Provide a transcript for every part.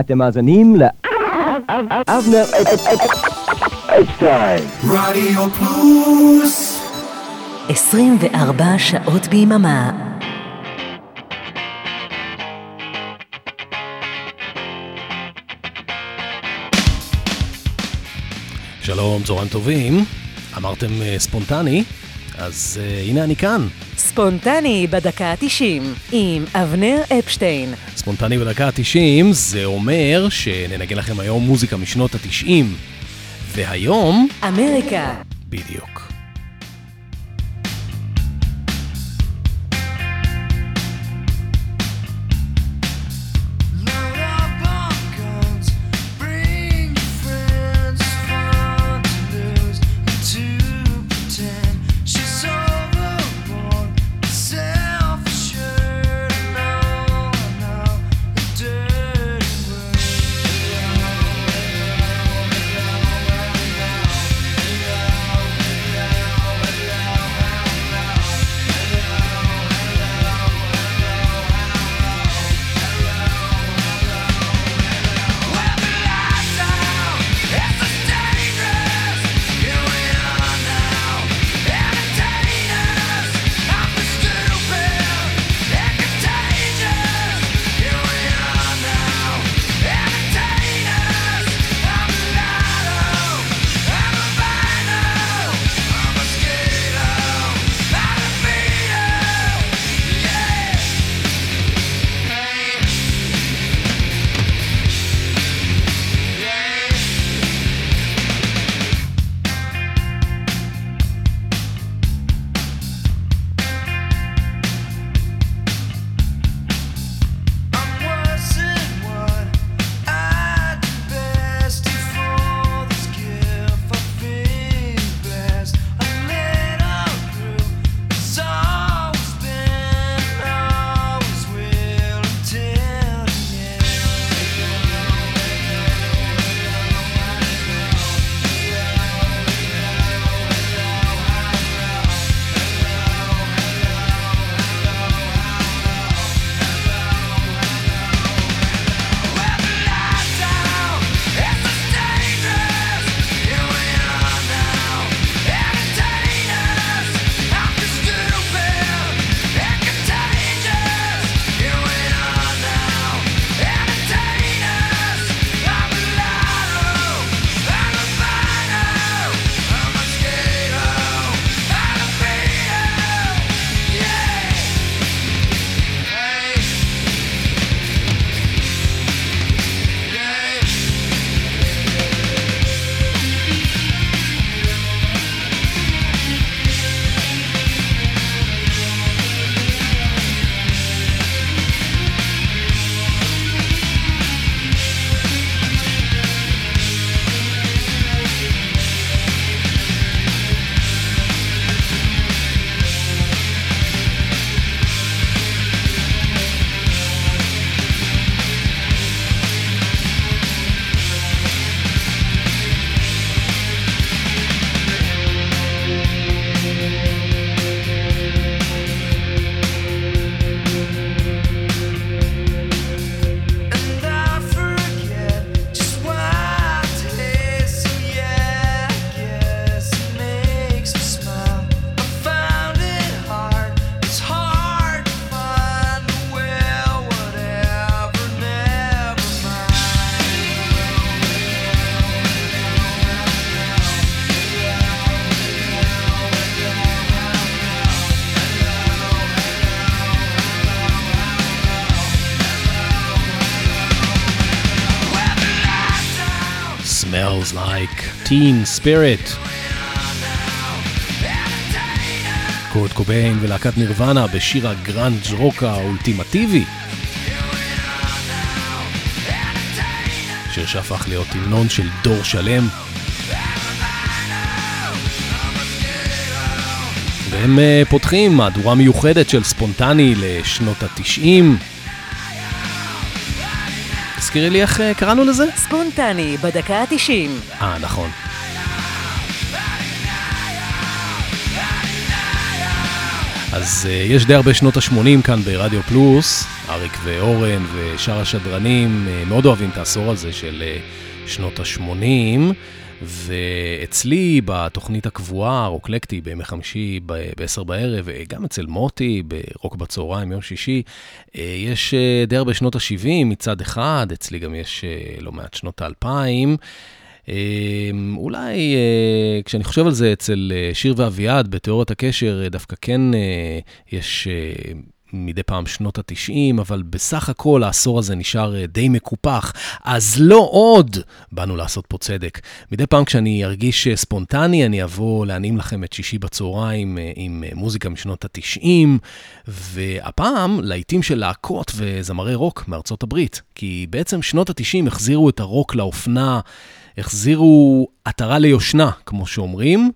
אתם מאזינים לאבנר אפשטיין. רדיו פלוס 24 שעות ביממה. שלום, צהריים טובים. אמרתם אה, ספונטני, אז uh, הנה אני כאן. ספונטני בדקה ה-90 עם אבנר אפשטיין. ספונטני בדקה ה-90 זה אומר שננגן לכם היום מוזיקה משנות ה-90. והיום... אמריקה. בדיוק. Teen Spirit. קורט קוביין ולהקת נירוונה בשיר הגראנג' רוק האולטימטיבי. שיר שהפך להיות המנון של דור שלם. והם אה, פותחים מהדורה מיוחדת של ספונטני לשנות התשעים. תזכירי לי איך אה, קראנו לזה? ספונטני, בדקה ה-90. אה, נכון. אז uh, יש די הרבה שנות ה-80 כאן ברדיו פלוס, אריק ואורן ושאר השדרנים מאוד אוהבים את העשור הזה של שנות ה-80. ואצלי בתוכנית הקבועה, רוקלקטי, בימי חמישי ב-10 בערב, גם אצל מוטי, ברוק בצהריים, יום שישי, אה, יש אה, די הרבה שנות ה-70 מצד אחד, אצלי גם יש אה, לא מעט שנות ה-2000. אולי כשאני חושב על זה אצל שיר ואביעד בתיאוריית הקשר, דווקא כן יש מדי פעם שנות ה-90, אבל בסך הכל העשור הזה נשאר אה, די מקופח. אז לא עוד באנו לעשות פה צדק. מדי פעם כשאני ארגיש אה, ספונטני, אני אבוא להנעים לכם את שישי בצהריים אה, עם מוזיקה משנות ה-90, והפעם להיטים של להקות וזמרי רוק מארצות הברית. כי בעצם שנות ה-90 החזירו את הרוק לאופנה. החזירו עטרה ליושנה, כמו שאומרים,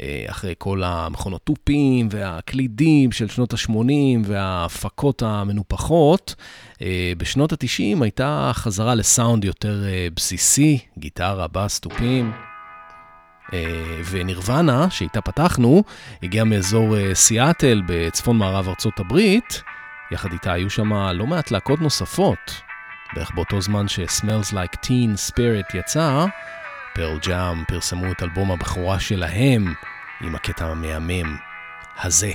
אה, אחרי כל המכונות תופים והקלידים של שנות ה-80 וההפקות המנופחות. אה, בשנות ה-90 הייתה חזרה לסאונד יותר אה, בסיסי, גיטרה, בס, תופים. ונירוונה, שאיתה פתחנו, הגיעה מאזור סיאטל בצפון מערב ארצות הברית. יחד איתה היו שם לא מעט להקות נוספות. בערך באותו זמן ש-Smells Like Teen Spirit יצא, פרל ג'אם פרסמו את אלבום הבכורה שלהם עם הקטע המהמם הזה.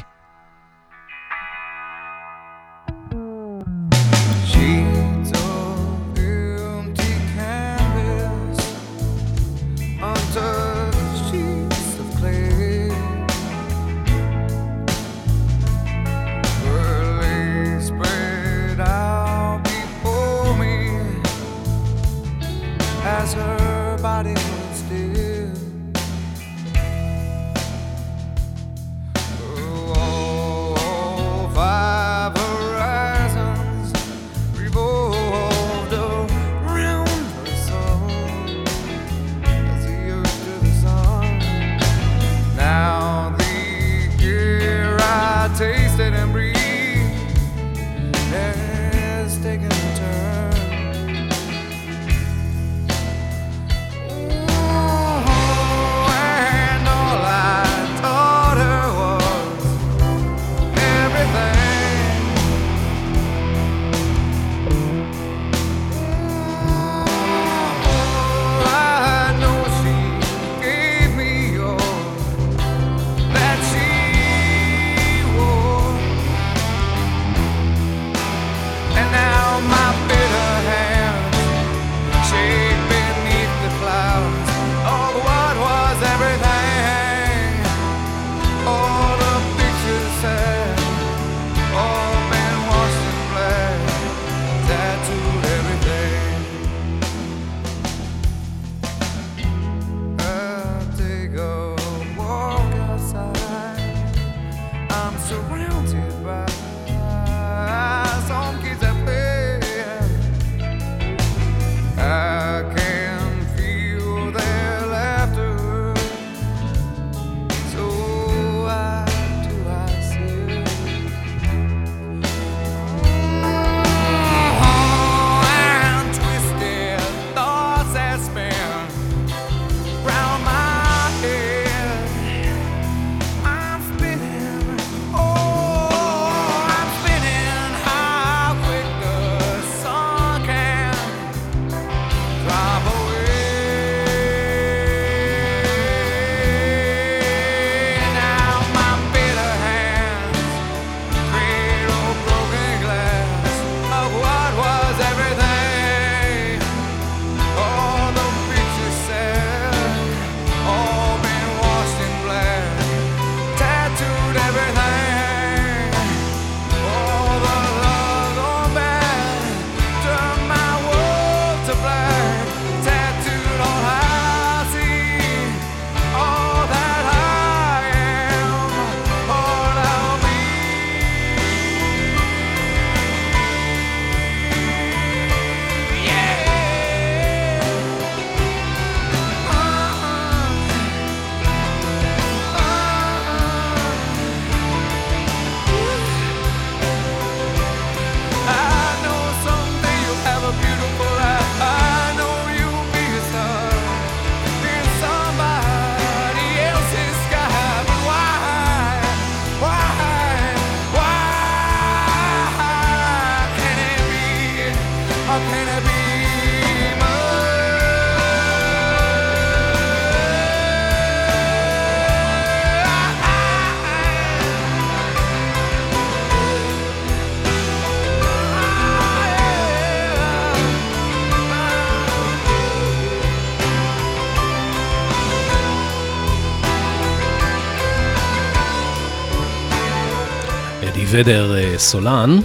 ודר אה, סולן,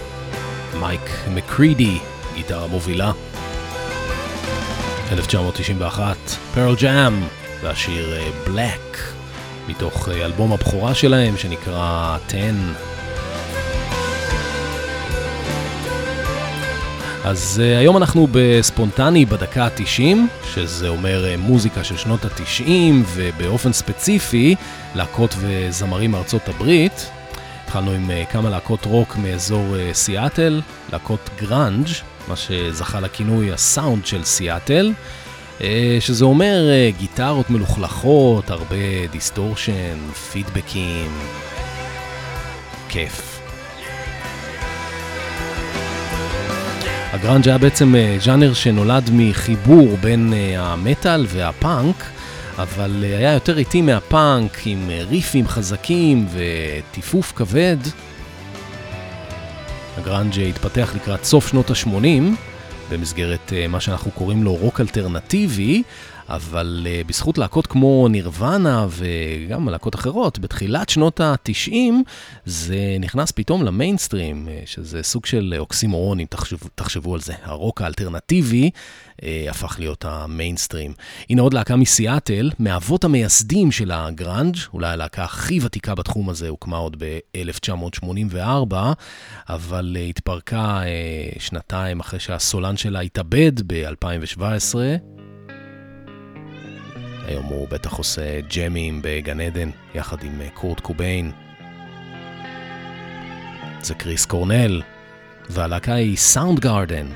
מייק מקרידי, גיטרה מובילה. 1991, פרל ג'אם, והשיר בלק, מתוך אלבום הבכורה שלהם שנקרא 10. אז היום אנחנו בספונטני בדקה ה-90, שזה אומר מוזיקה של שנות ה-90, ובאופן ספציפי, להקות וזמרים מארצות הברית. התחלנו עם אה, כמה להקות רוק מאזור אה, סיאטל, להקות גראנג', מה שזכה לכינוי הסאונד של סיאטל, אה, שזה אומר גיטרות מלוכלכות, הרבה distortion, פידבקים, כיף. הגראנג' היה בעצם אה, ז'אנר שנולד מחיבור בין אה, המטאל והפאנק, אבל אה, היה יותר איטי מהפאנק, עם ריפים חזקים וטיפוף כבד. הגראנג' התפתח לקראת סוף שנות ה-80, במסגרת מה שאנחנו קוראים לו רוק אלטרנטיבי, אבל אה, בזכות להקות כמו נירוונה וגם להקות אחרות, בתחילת שנות ה-90 זה נכנס פתאום למיינסטרים, אה, שזה סוג של אוקסימורון, אם תחשבו, תחשבו על זה. הרוק האלטרנטיבי uh, הפך להיות המיינסטרים. הנה עוד להקה מסיאטל, מאבות המייסדים של הגראנג', אולי הלהקה הכי ותיקה בתחום הזה, הוקמה עוד ב-1984, אבל uh, התפרקה uh, שנתיים אחרי שהסולן שלה התאבד ב-2017. היום הוא בטח עושה ג'מים בגן עדן, יחד עם אה, קורט קוביין. זה קריס קורנל, והלהקה היא סאונד גארדן.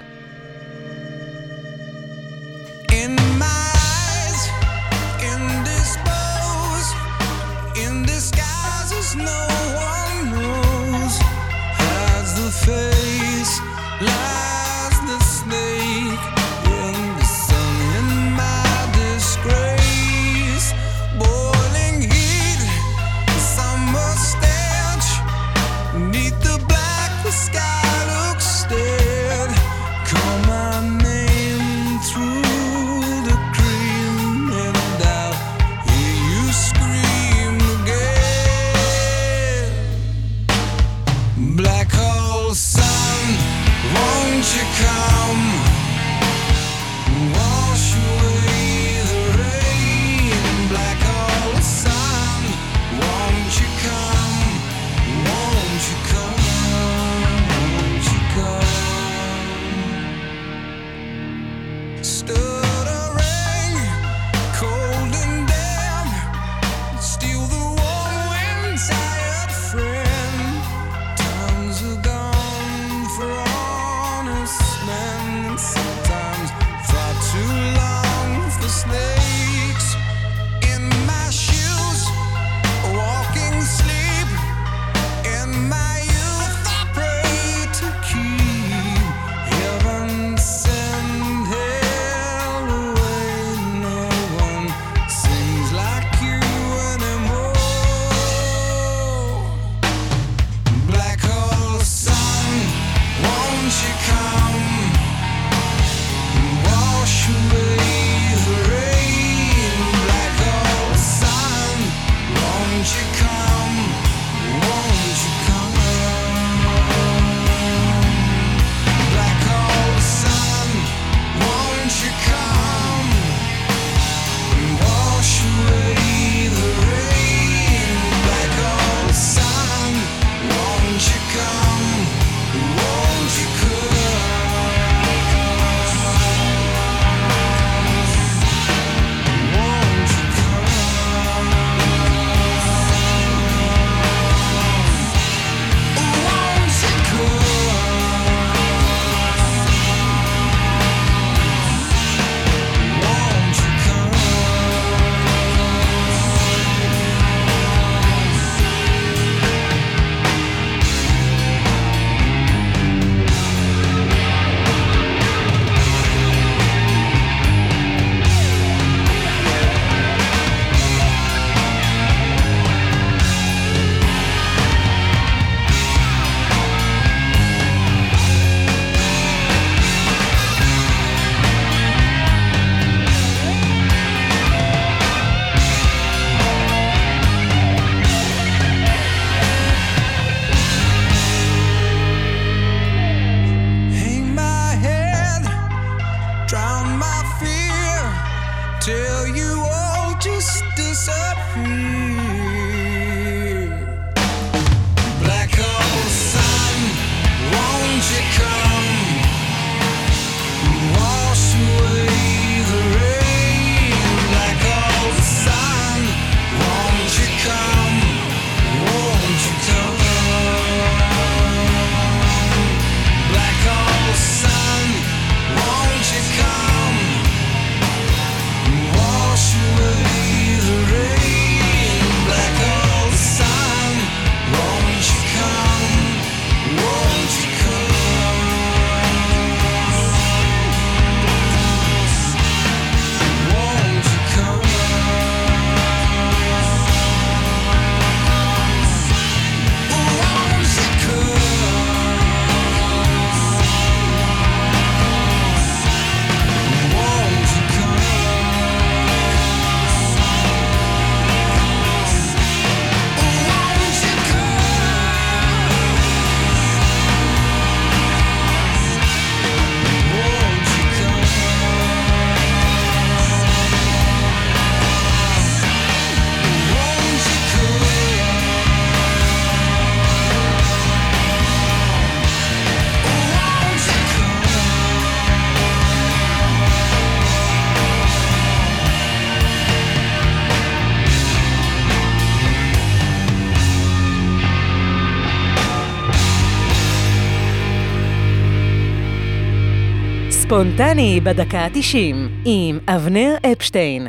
ספונטני בדקה ה-90 עם אבנר אפשטיין.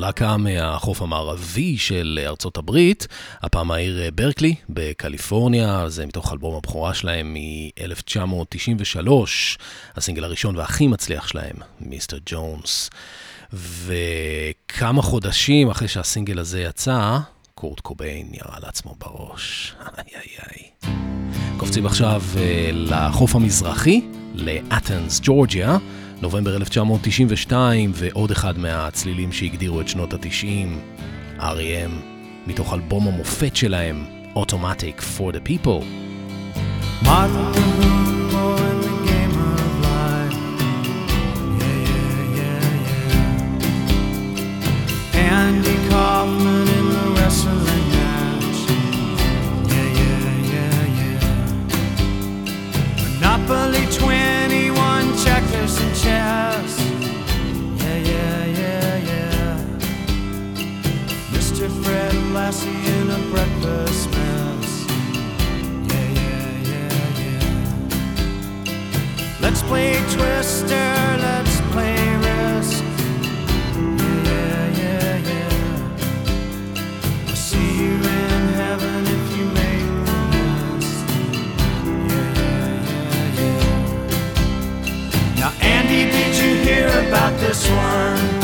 להקה אה, מהחוף המערבי של אה, ארצות הברית, הפעם העיר אה, ברקלי בקליפורניה, זה מתוך אלבום הבכורה שלהם מ-1993, הסינגל הראשון והכי מצליח שלהם, מיסטר ג'ונס. וכמה חודשים אחרי שהסינגל הזה יצא, קורט קוביין ירה לעצמו בראש. איי איי איי. קופצים עכשיו לחוף המזרחי, לאתנס, ג'ורג'יה. נובמבר 1992 ועוד אחד מהצלילים שהגדירו את שנות ה-90, R.E.M, מתוך אלבום המופת שלהם, Automatic for the People. Martin. classy in a breakfast mess. Yeah, yeah, yeah, yeah. Let's play Twister, let's play Risk. Yeah, yeah, yeah. yeah. I'll see you in heaven if you make the list. Yeah, yeah, yeah, yeah. Now, Andy, did you hear about this one?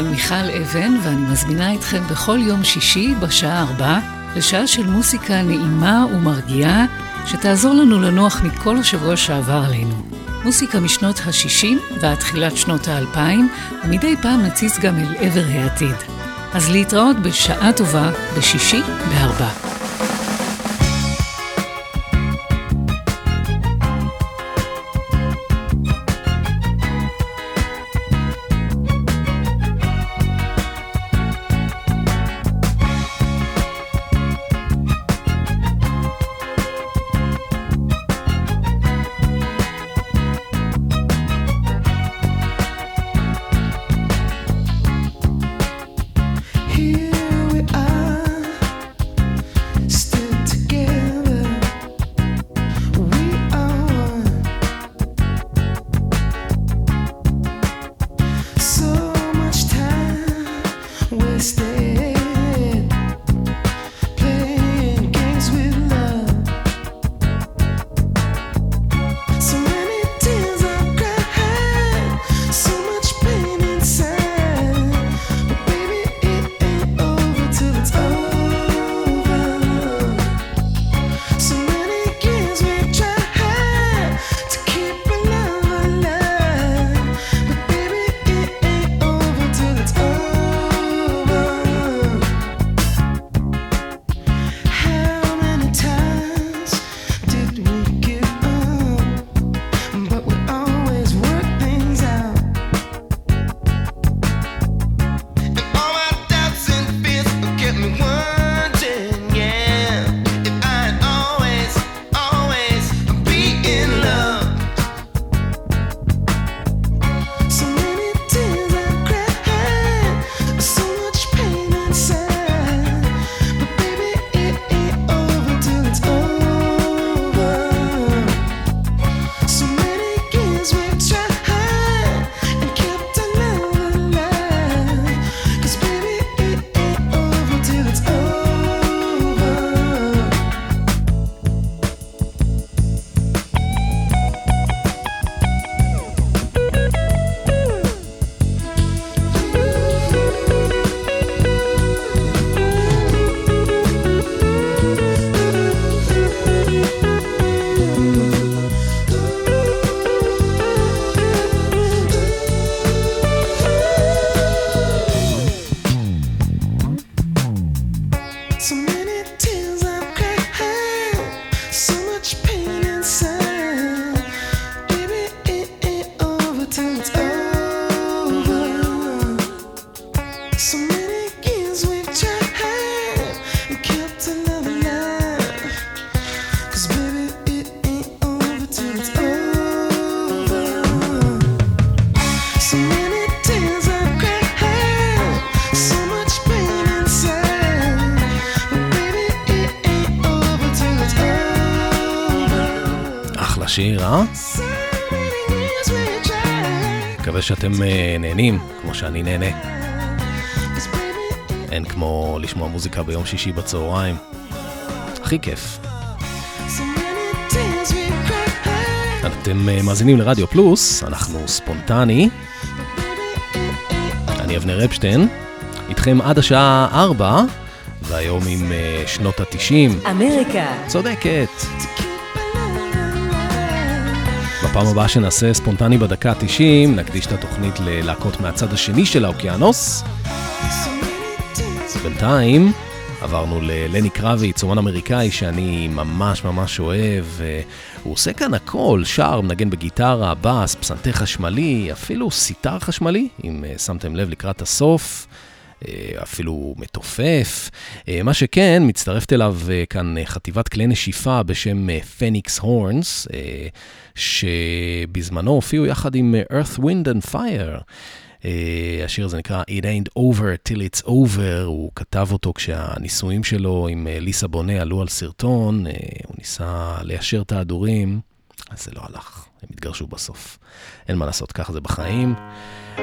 כאן מיכל אבן, ואני מזמינה אתכם בכל יום שישי בשעה ארבע לשעה של מוסיקה נעימה ומרגיעה, שתעזור לנו לנוח מכל השבוע שעבר עלינו. מוסיקה משנות ה-60 ועד תחילת שנות ה-2000, ומדי פעם נציץ גם אל עבר העתיד. אז להתראות בשעה טובה בשישי בארבע. שאתם אה, נהנים, כמו שאני נהנה. אין כמו לשמוע מוזיקה ביום שישי בצהריים. הכי כיף. אתם אה, מאזינים לרדיו פלוס, אנחנו ספונטני. אני אבנר אפשטיין, איתכם עד השעה 4, והיום עם אה, שנות ה-90. אמריקה. צודקת. בפעם הבאה שנעשה ספונטני בדקה ה-90, נקדיש את התוכנית ללהקות מהצד השני של האוקיינוס. בינתיים עברנו ללני קרביץ, אומן אמריקאי שאני ממש ממש אוהב. הוא עושה כאן הכל, שר, מנגן בגיטרה, בס, פסנתר חשמלי, אפילו סיטר חשמלי, אם אה, שמתם לב לקראת הסוף. אה, אפילו מתופף. אה, מה שכן, מצטרפת אליו כאן חטיבת כלי נשיפה בשם פניקס הורנס, שבזמנו הופיעו יחד עם Earth, Wind and Fire. Uh, השיר הזה נקרא It ain't over till it's over, הוא כתב אותו כשהניסויים שלו עם ליסה בונה עלו על סרטון, uh, הוא ניסה ליישר את ההדורים, אז זה לא הלך, הם התגרשו בסוף. אין מה לעשות, ככה זה בחיים.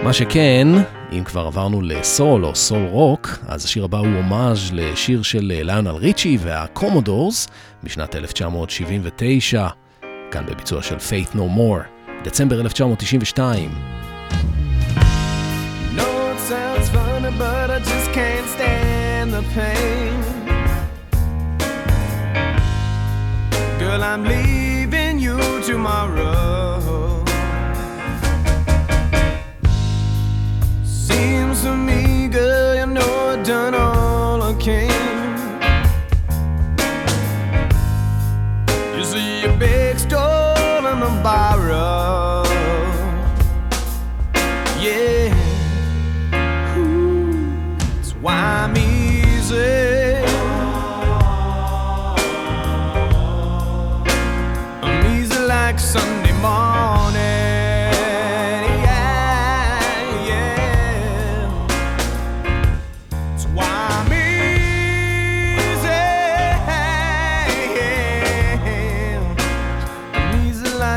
מה שכן, אם כבר עברנו לסול או סול רוק, אז השיר הבא הוא הומאז' לשיר של ליונל ריצ'י והקומודורס משנת 1979. כאן בביצוע של Faith No More, דצמבר 1992. No, I'm. Seems to me, girl, you know I've done all I can.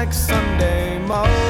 Like Sunday morning.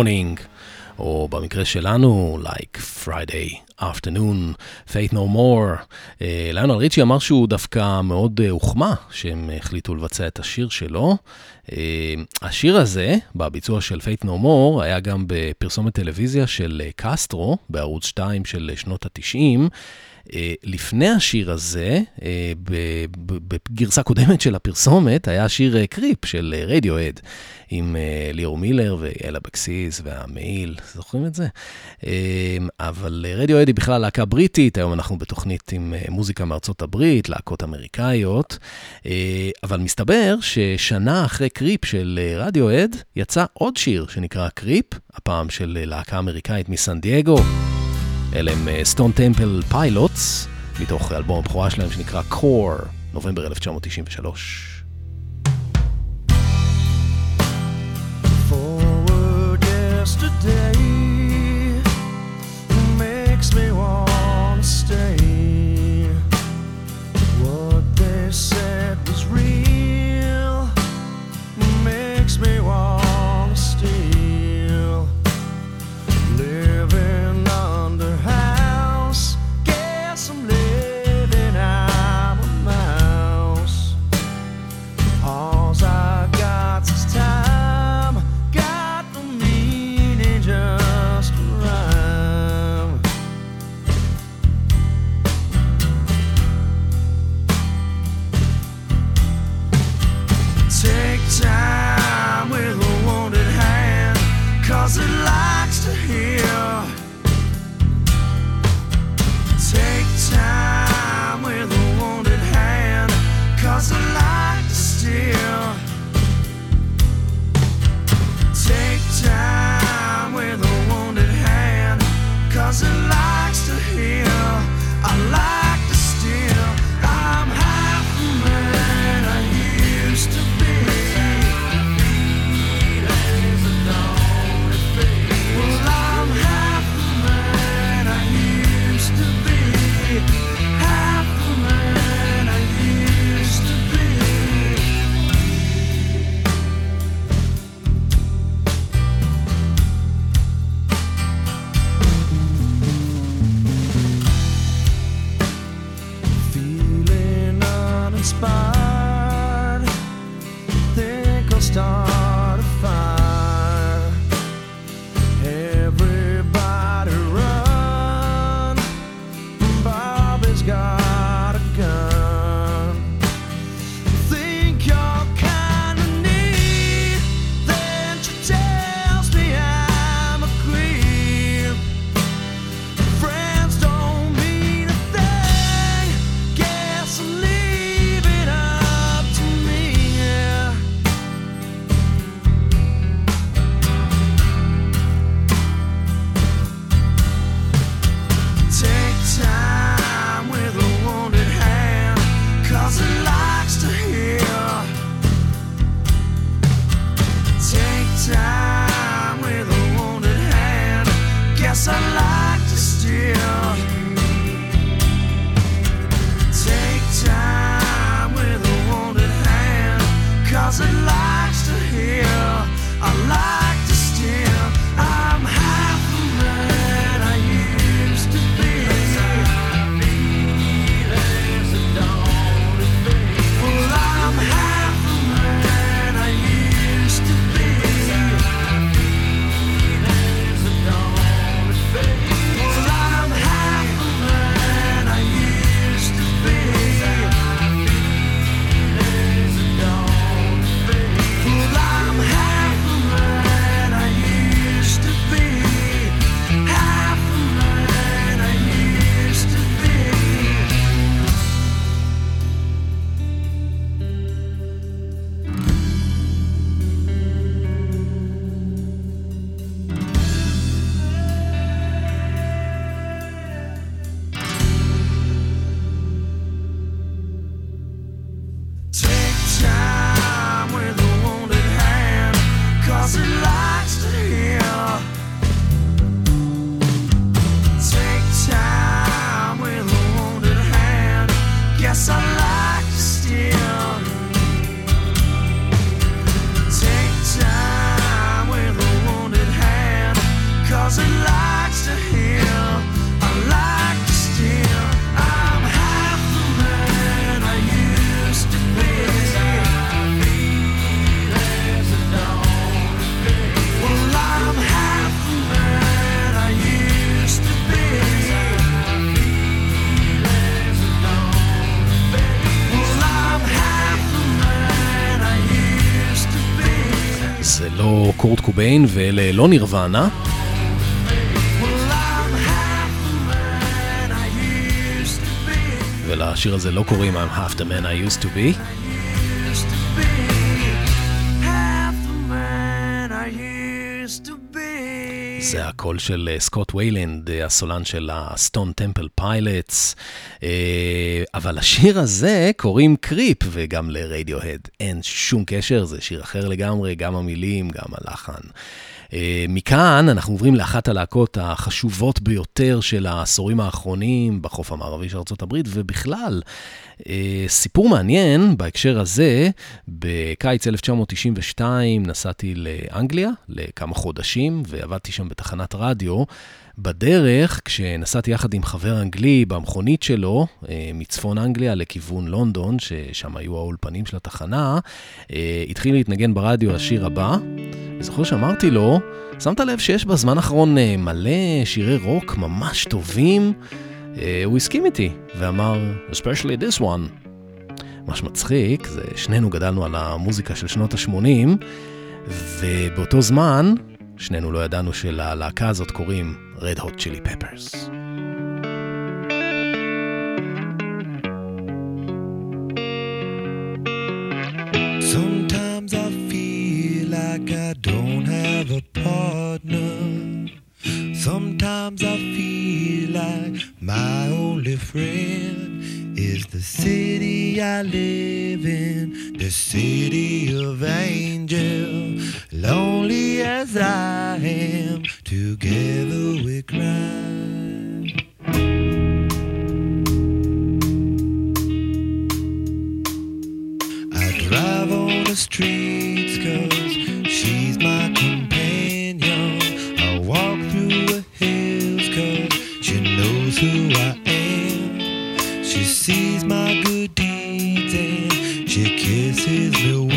morning, או במקרה שלנו, like Friday Afternoon, Faith No More. אה, ליונל ריצ'י אמר שהוא דווקא מאוד אה, הוחמא שהם החליטו לבצע את השיר שלו. אה, השיר הזה, בביצוע של Faith No More, היה גם בפרסומת טלוויזיה של קסטרו, בערוץ 2 של שנות ה-90. אה, לפני השיר הזה, בגרסה קודמת של הפרסומת, היה שיר קריפ של רדיואד, עם ליאור מילר ויעל אבקסיס והמעיל, זוכרים את זה? אבל רדיואד היא בכלל להקה בריטית, היום אנחנו בתוכנית עם אה, מוזיקה מארצות הברית, להקות אמריקאיות, אה, אבל מסתבר ששנה אחרי Creep של אה, רדיואד, יצא עוד שיר שנקרא Creep, הפעם של להקה אמריקאית מסן דייגו. אלה הם Stone Temple Pilots, מתוך אלבום הבכורה שלהם שנקרא Core, נובמבר 1993. Forward yesterday doesn't like קוביין ואלה לא נירוונה. ולשיר הזה לא קוראים I'm half the man I used to be. הקול של אה, סקוט ויילנד, אה, הסולן של ה Stone Temple Pilots. אבל לשיר הזה קוראים Creep, וגם לרדיוהד אין שום קשר, זה שיר אחר לגמרי, גם המילים, גם הלחן. אה, מכאן אנחנו עוברים לאחת הלהקות החשובות ביותר של העשורים האחרונים בחוף המערבי של ארה"ב, ובכלל, אה, סיפור מעניין בהקשר הזה, בקיץ 1992 נסעתי לאנגליה לכמה חודשים, ועבדתי שם בתחנת רדיו. בדרך, כשנסעתי יחד עם חבר אנגלי במכונית שלו, אה, מצפון אנגליה לכיוון לונדון, ששם היו האולפנים של התחנה, אה, התחיל להתנגן ברדיו השיר הבא. אני זוכר שאמרתי לו, שמת לב שיש בזמן האחרון אה, מלא שירי רוק ממש טובים? הוא הסכים איתי, ואמר, especially this one. ממש מצחיק, זה שנינו גדלנו על המוזיקה של שנות ה-80, ובאותו זמן, שנינו לא ידענו שללהקה הזאת קוראים Red Hot Chili Peppers. Sometimes I feel like I don't have a partner. Sometimes I feel like my only friend is the city I live in, the city of angel. Lonely as I am, together we cry. I drive on the streets cause she's my who I am. She sees my good deeds and she kisses me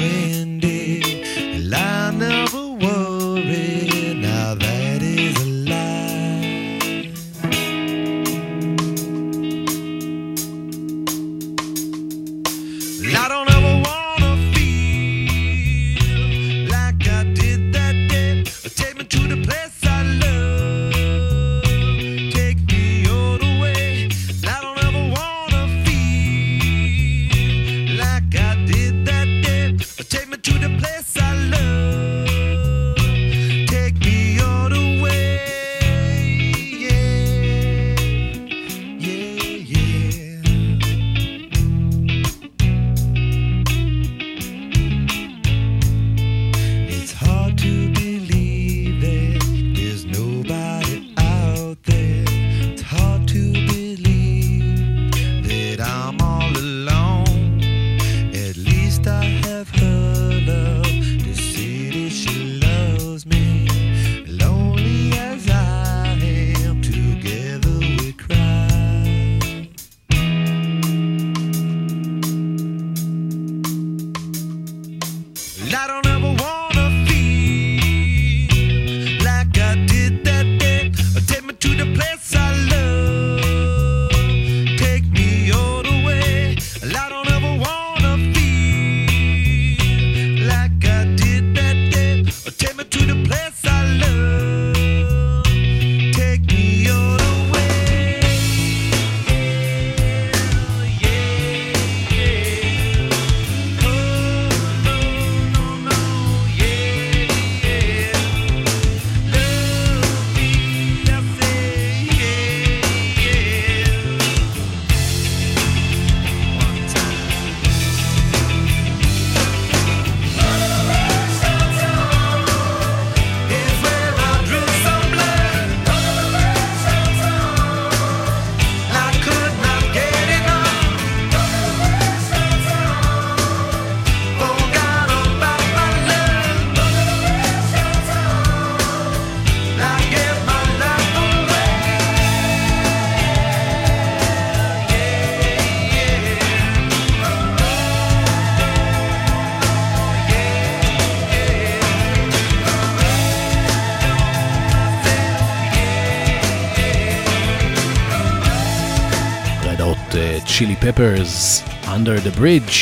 פפרס, Under the Bridge,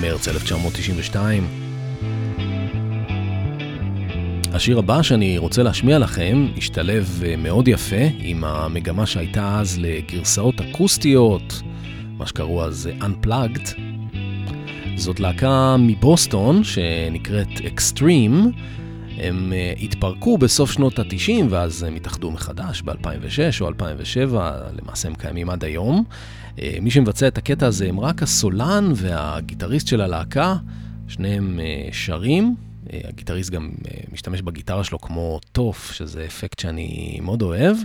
מרץ 1992. השיר הבא שאני רוצה להשמיע לכם השתלב אה, מאוד יפה עם המגמה שהייתה אז לגרסאות אקוסטיות, מה שקראו אז Unplugged. זאת להקה מבוסטון שנקראת Extreme. הם uh, התפרקו בסוף שנות ה-90 ואז הם התאחדו מחדש ב-2006 או 2007, למעשה הם קיימים עד היום. אה, מי שמבצע את הקטע הזה הם רק הסולן והגיטריסט של הלהקה, שניהם אה, שרים. אה, הגיטריסט גם משתמש בגיטרה שלו כמו תוף, שזה אפקט שאני מאוד אוהב.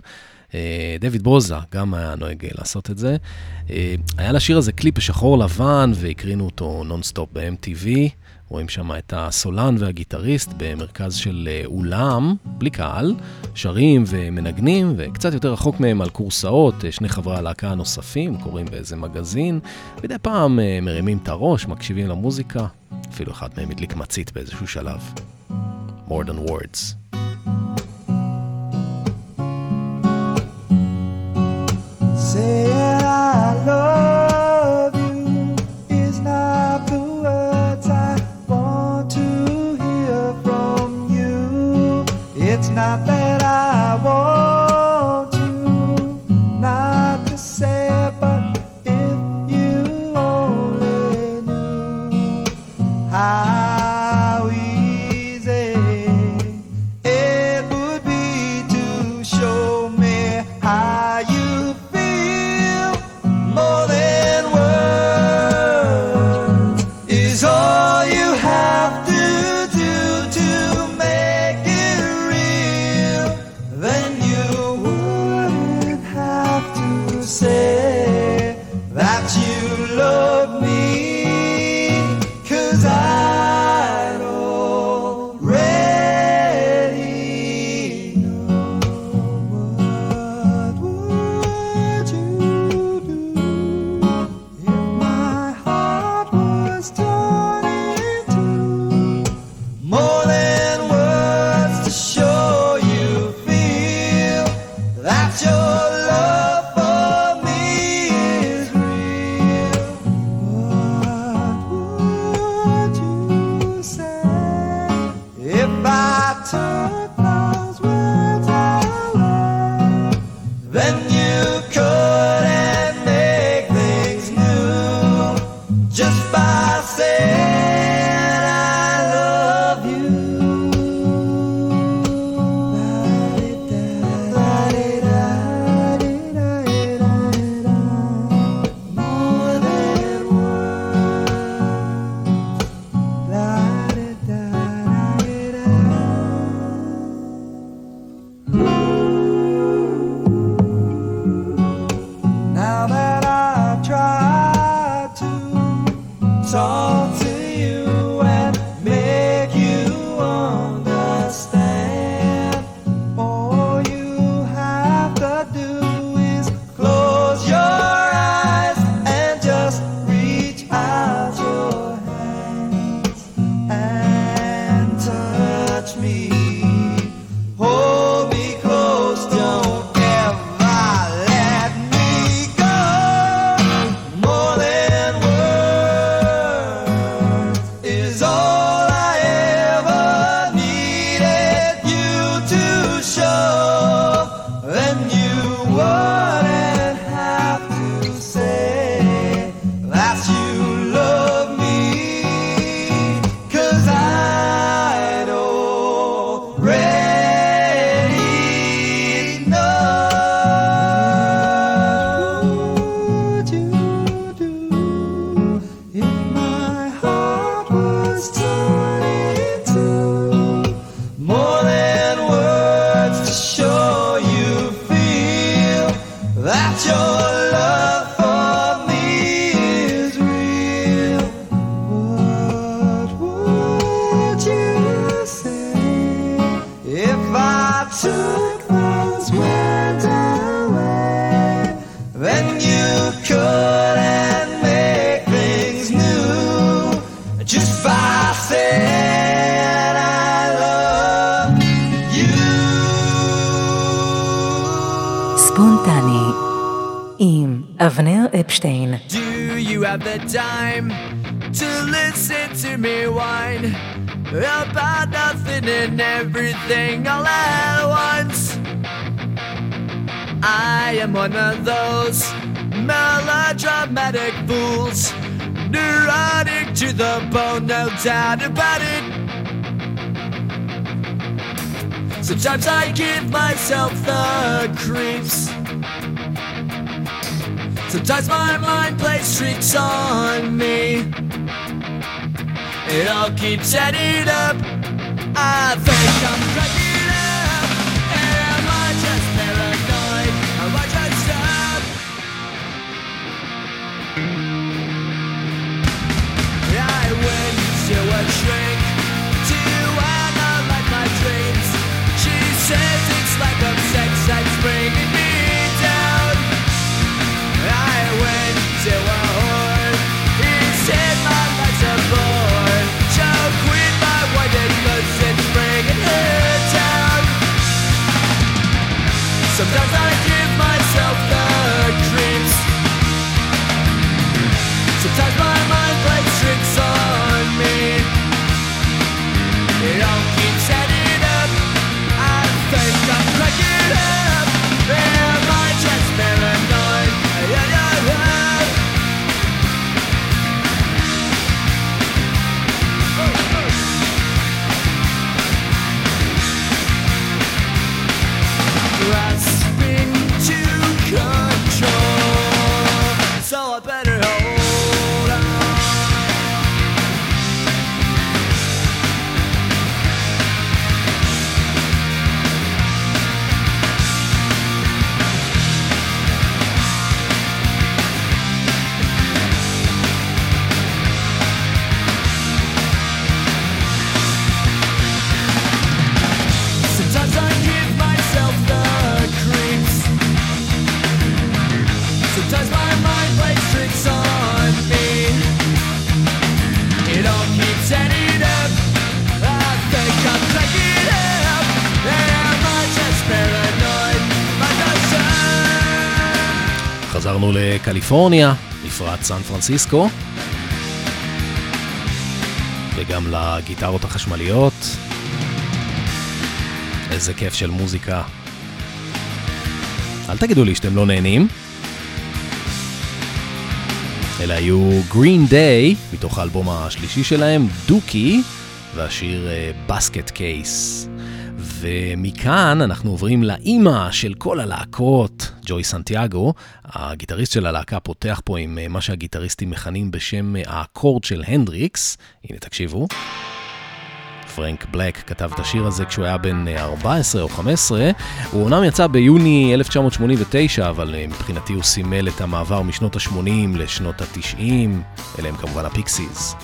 דויד ברוזה גם היה נוהג לעשות את זה. היה לשיר הזה קליפ בשחור לבן והקרינו אותו נונסטופ ב-MTV. רואים שם את הסולן והגיטריסט במרכז של אה, אולם, בלי קהל, שרים ומנגנים, וקצת יותר רחוק מהם על כורסאות, אה, שני חברי הלהקה הנוספים, קוראים באיזה מגזין, מדי פעם אה, מרימים את הראש, מקשיבים למוזיקה, אפילו אחד מהם הדליק מצית באיזשהו שלב. More than words. Say I love not bad. No doubt about it. Sometimes I give myself the creeps. Sometimes my mind plays tricks on me. It all keeps adding up. I think I'm cracking till I חזרנו לקליפורניה, בפרט סן פרנסיסקו, וגם לגיטרות החשמליות. איזה כיף של מוזיקה. אל תגידו לי שאתם לא נהנים. אלה היו Green Day, מתוך האלבום השלישי שלהם, דוקי, והשיר בסקט קייס. ומכאן אנחנו עוברים לאימא של כל הלהקות, ג'וי סנטיאגו. הגיטריסט של הלהקה פותח פה עם אה, מה שהגיטריסטים מכנים בשם אה, האקורד של הנדריקס. הנה תקשיבו. פרנק בלק כתב את השיר הזה כשהוא היה בן אה, 14 או 15. הוא אומנם יצא ביוני 1989, אבל אה, מבחינתי הוא סימל את המעבר משנות ה-80 לשנות ה-90. אלה הם כמובן ה Pixies.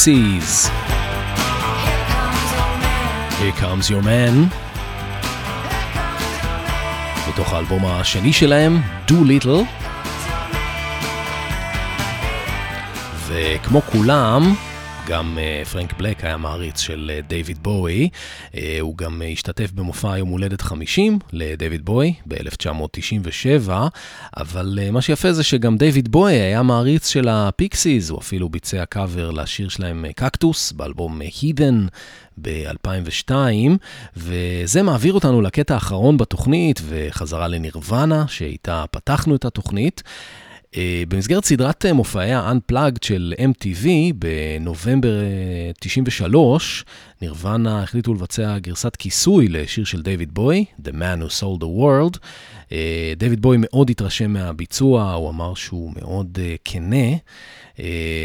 ה Pixies. Here comes your man. מתוך האלבום השני שלהם, Doolittle. וכמו כולם, גם אה, פרנק בלק היה מעריץ של אה, דיוויד בואי. אה, הוא גם השתתף במופע יום הולדת 50 לדיוויד בואי ב-1997, אבל מה שיפה זה שגם דיוויד בואי היה מעריץ של ה Pixies, הוא אפילו ביצע קאבר לשיר שלהם Cactus באלבום Heathen ב-2002, וזה מעביר אותנו לקטע האחרון בתוכנית וחזרה לנירוונה, שאיתה פתחנו את התוכנית. Uh, במסגרת סדרת uh, מופעי ה-Unplugged של MTV בנובמבר uh, 93, נירוונה החליטו לבצע גרסת כיסוי לשיר של דיוויד בוי, The Man Who Sold the World. דיוויד בוי מאוד התרשם מהביצוע, הוא אמר שהוא מאוד כנה.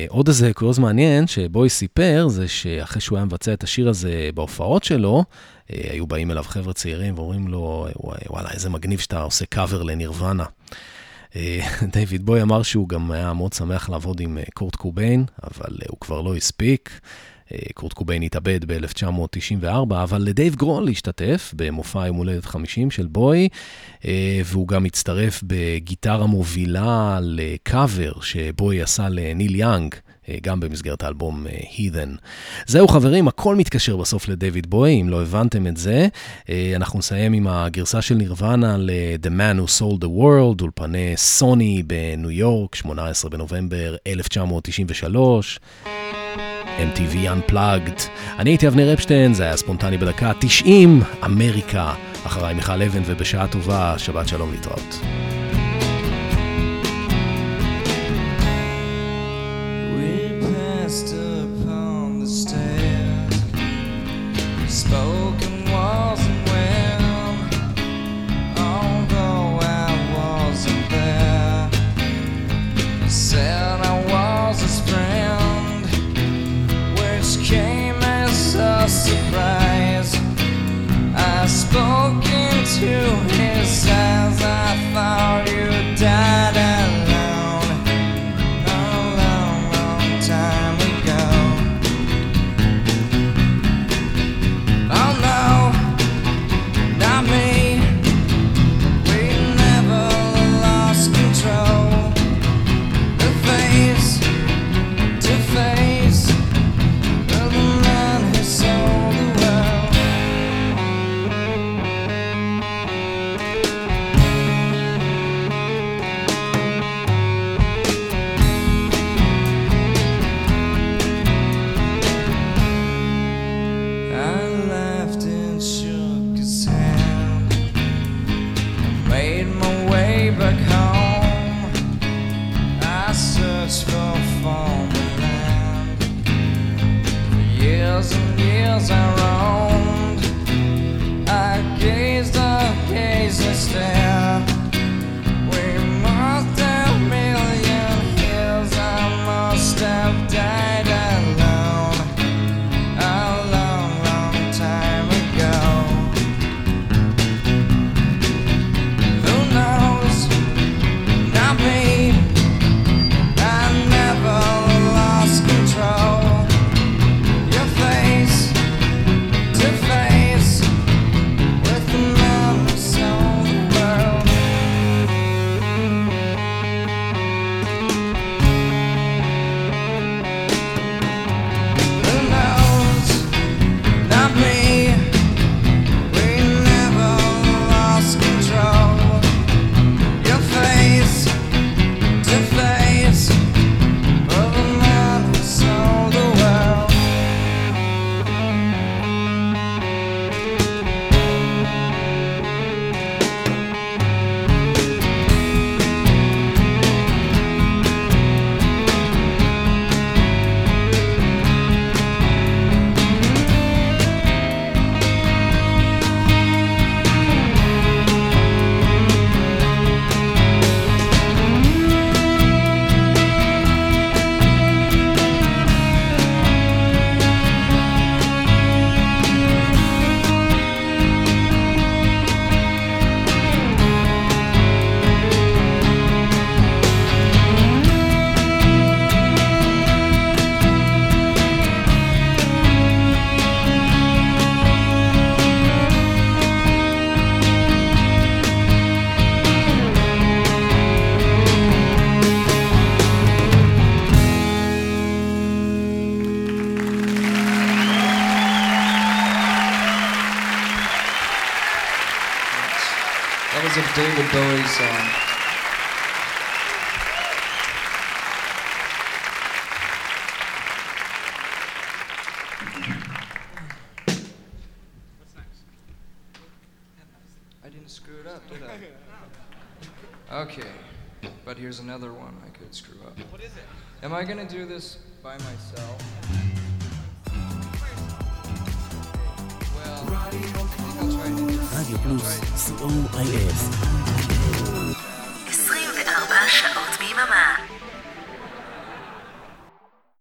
עוד איזה קוריוז מעניין שבואי סיפר, זה שאחרי שהוא היה מבצע את השיר הזה בהופעות שלו, היו באים אליו חבר'ה צעירים ואומרים לו, וואלה, איזה מגניב שאתה עושה קאבר לנירוונה. דיוויד בואי אמר שהוא גם היה מאוד שמח לעבוד עם קורט קוביין, אבל הוא כבר לא הספיק. קורט קוביין התאבד ב-1994, אבל דייב גרול השתתף במופע יום הולדת 50 של בואי, והוא גם הצטרף בגיטרה מובילה לקאבר שבואי עשה לניל יאנג. גם במסגרת האלבום Heathen. זהו חברים, הכל מתקשר בסוף לדויד בוי, אם לא הבנתם את זה. אנחנו נסיים עם הגרסה של נירוונה ל-The Man Who Sold the World, אולפני סוני בניו יורק, 18 בנובמבר 1993. MTV Unplugged. אני הייתי אבנר אפשטיין, זה היה ספונטני בדקה 90, אמריקה. אחריי מיכל אבן ובשעה טובה, שבת שלום להתראות. spoke.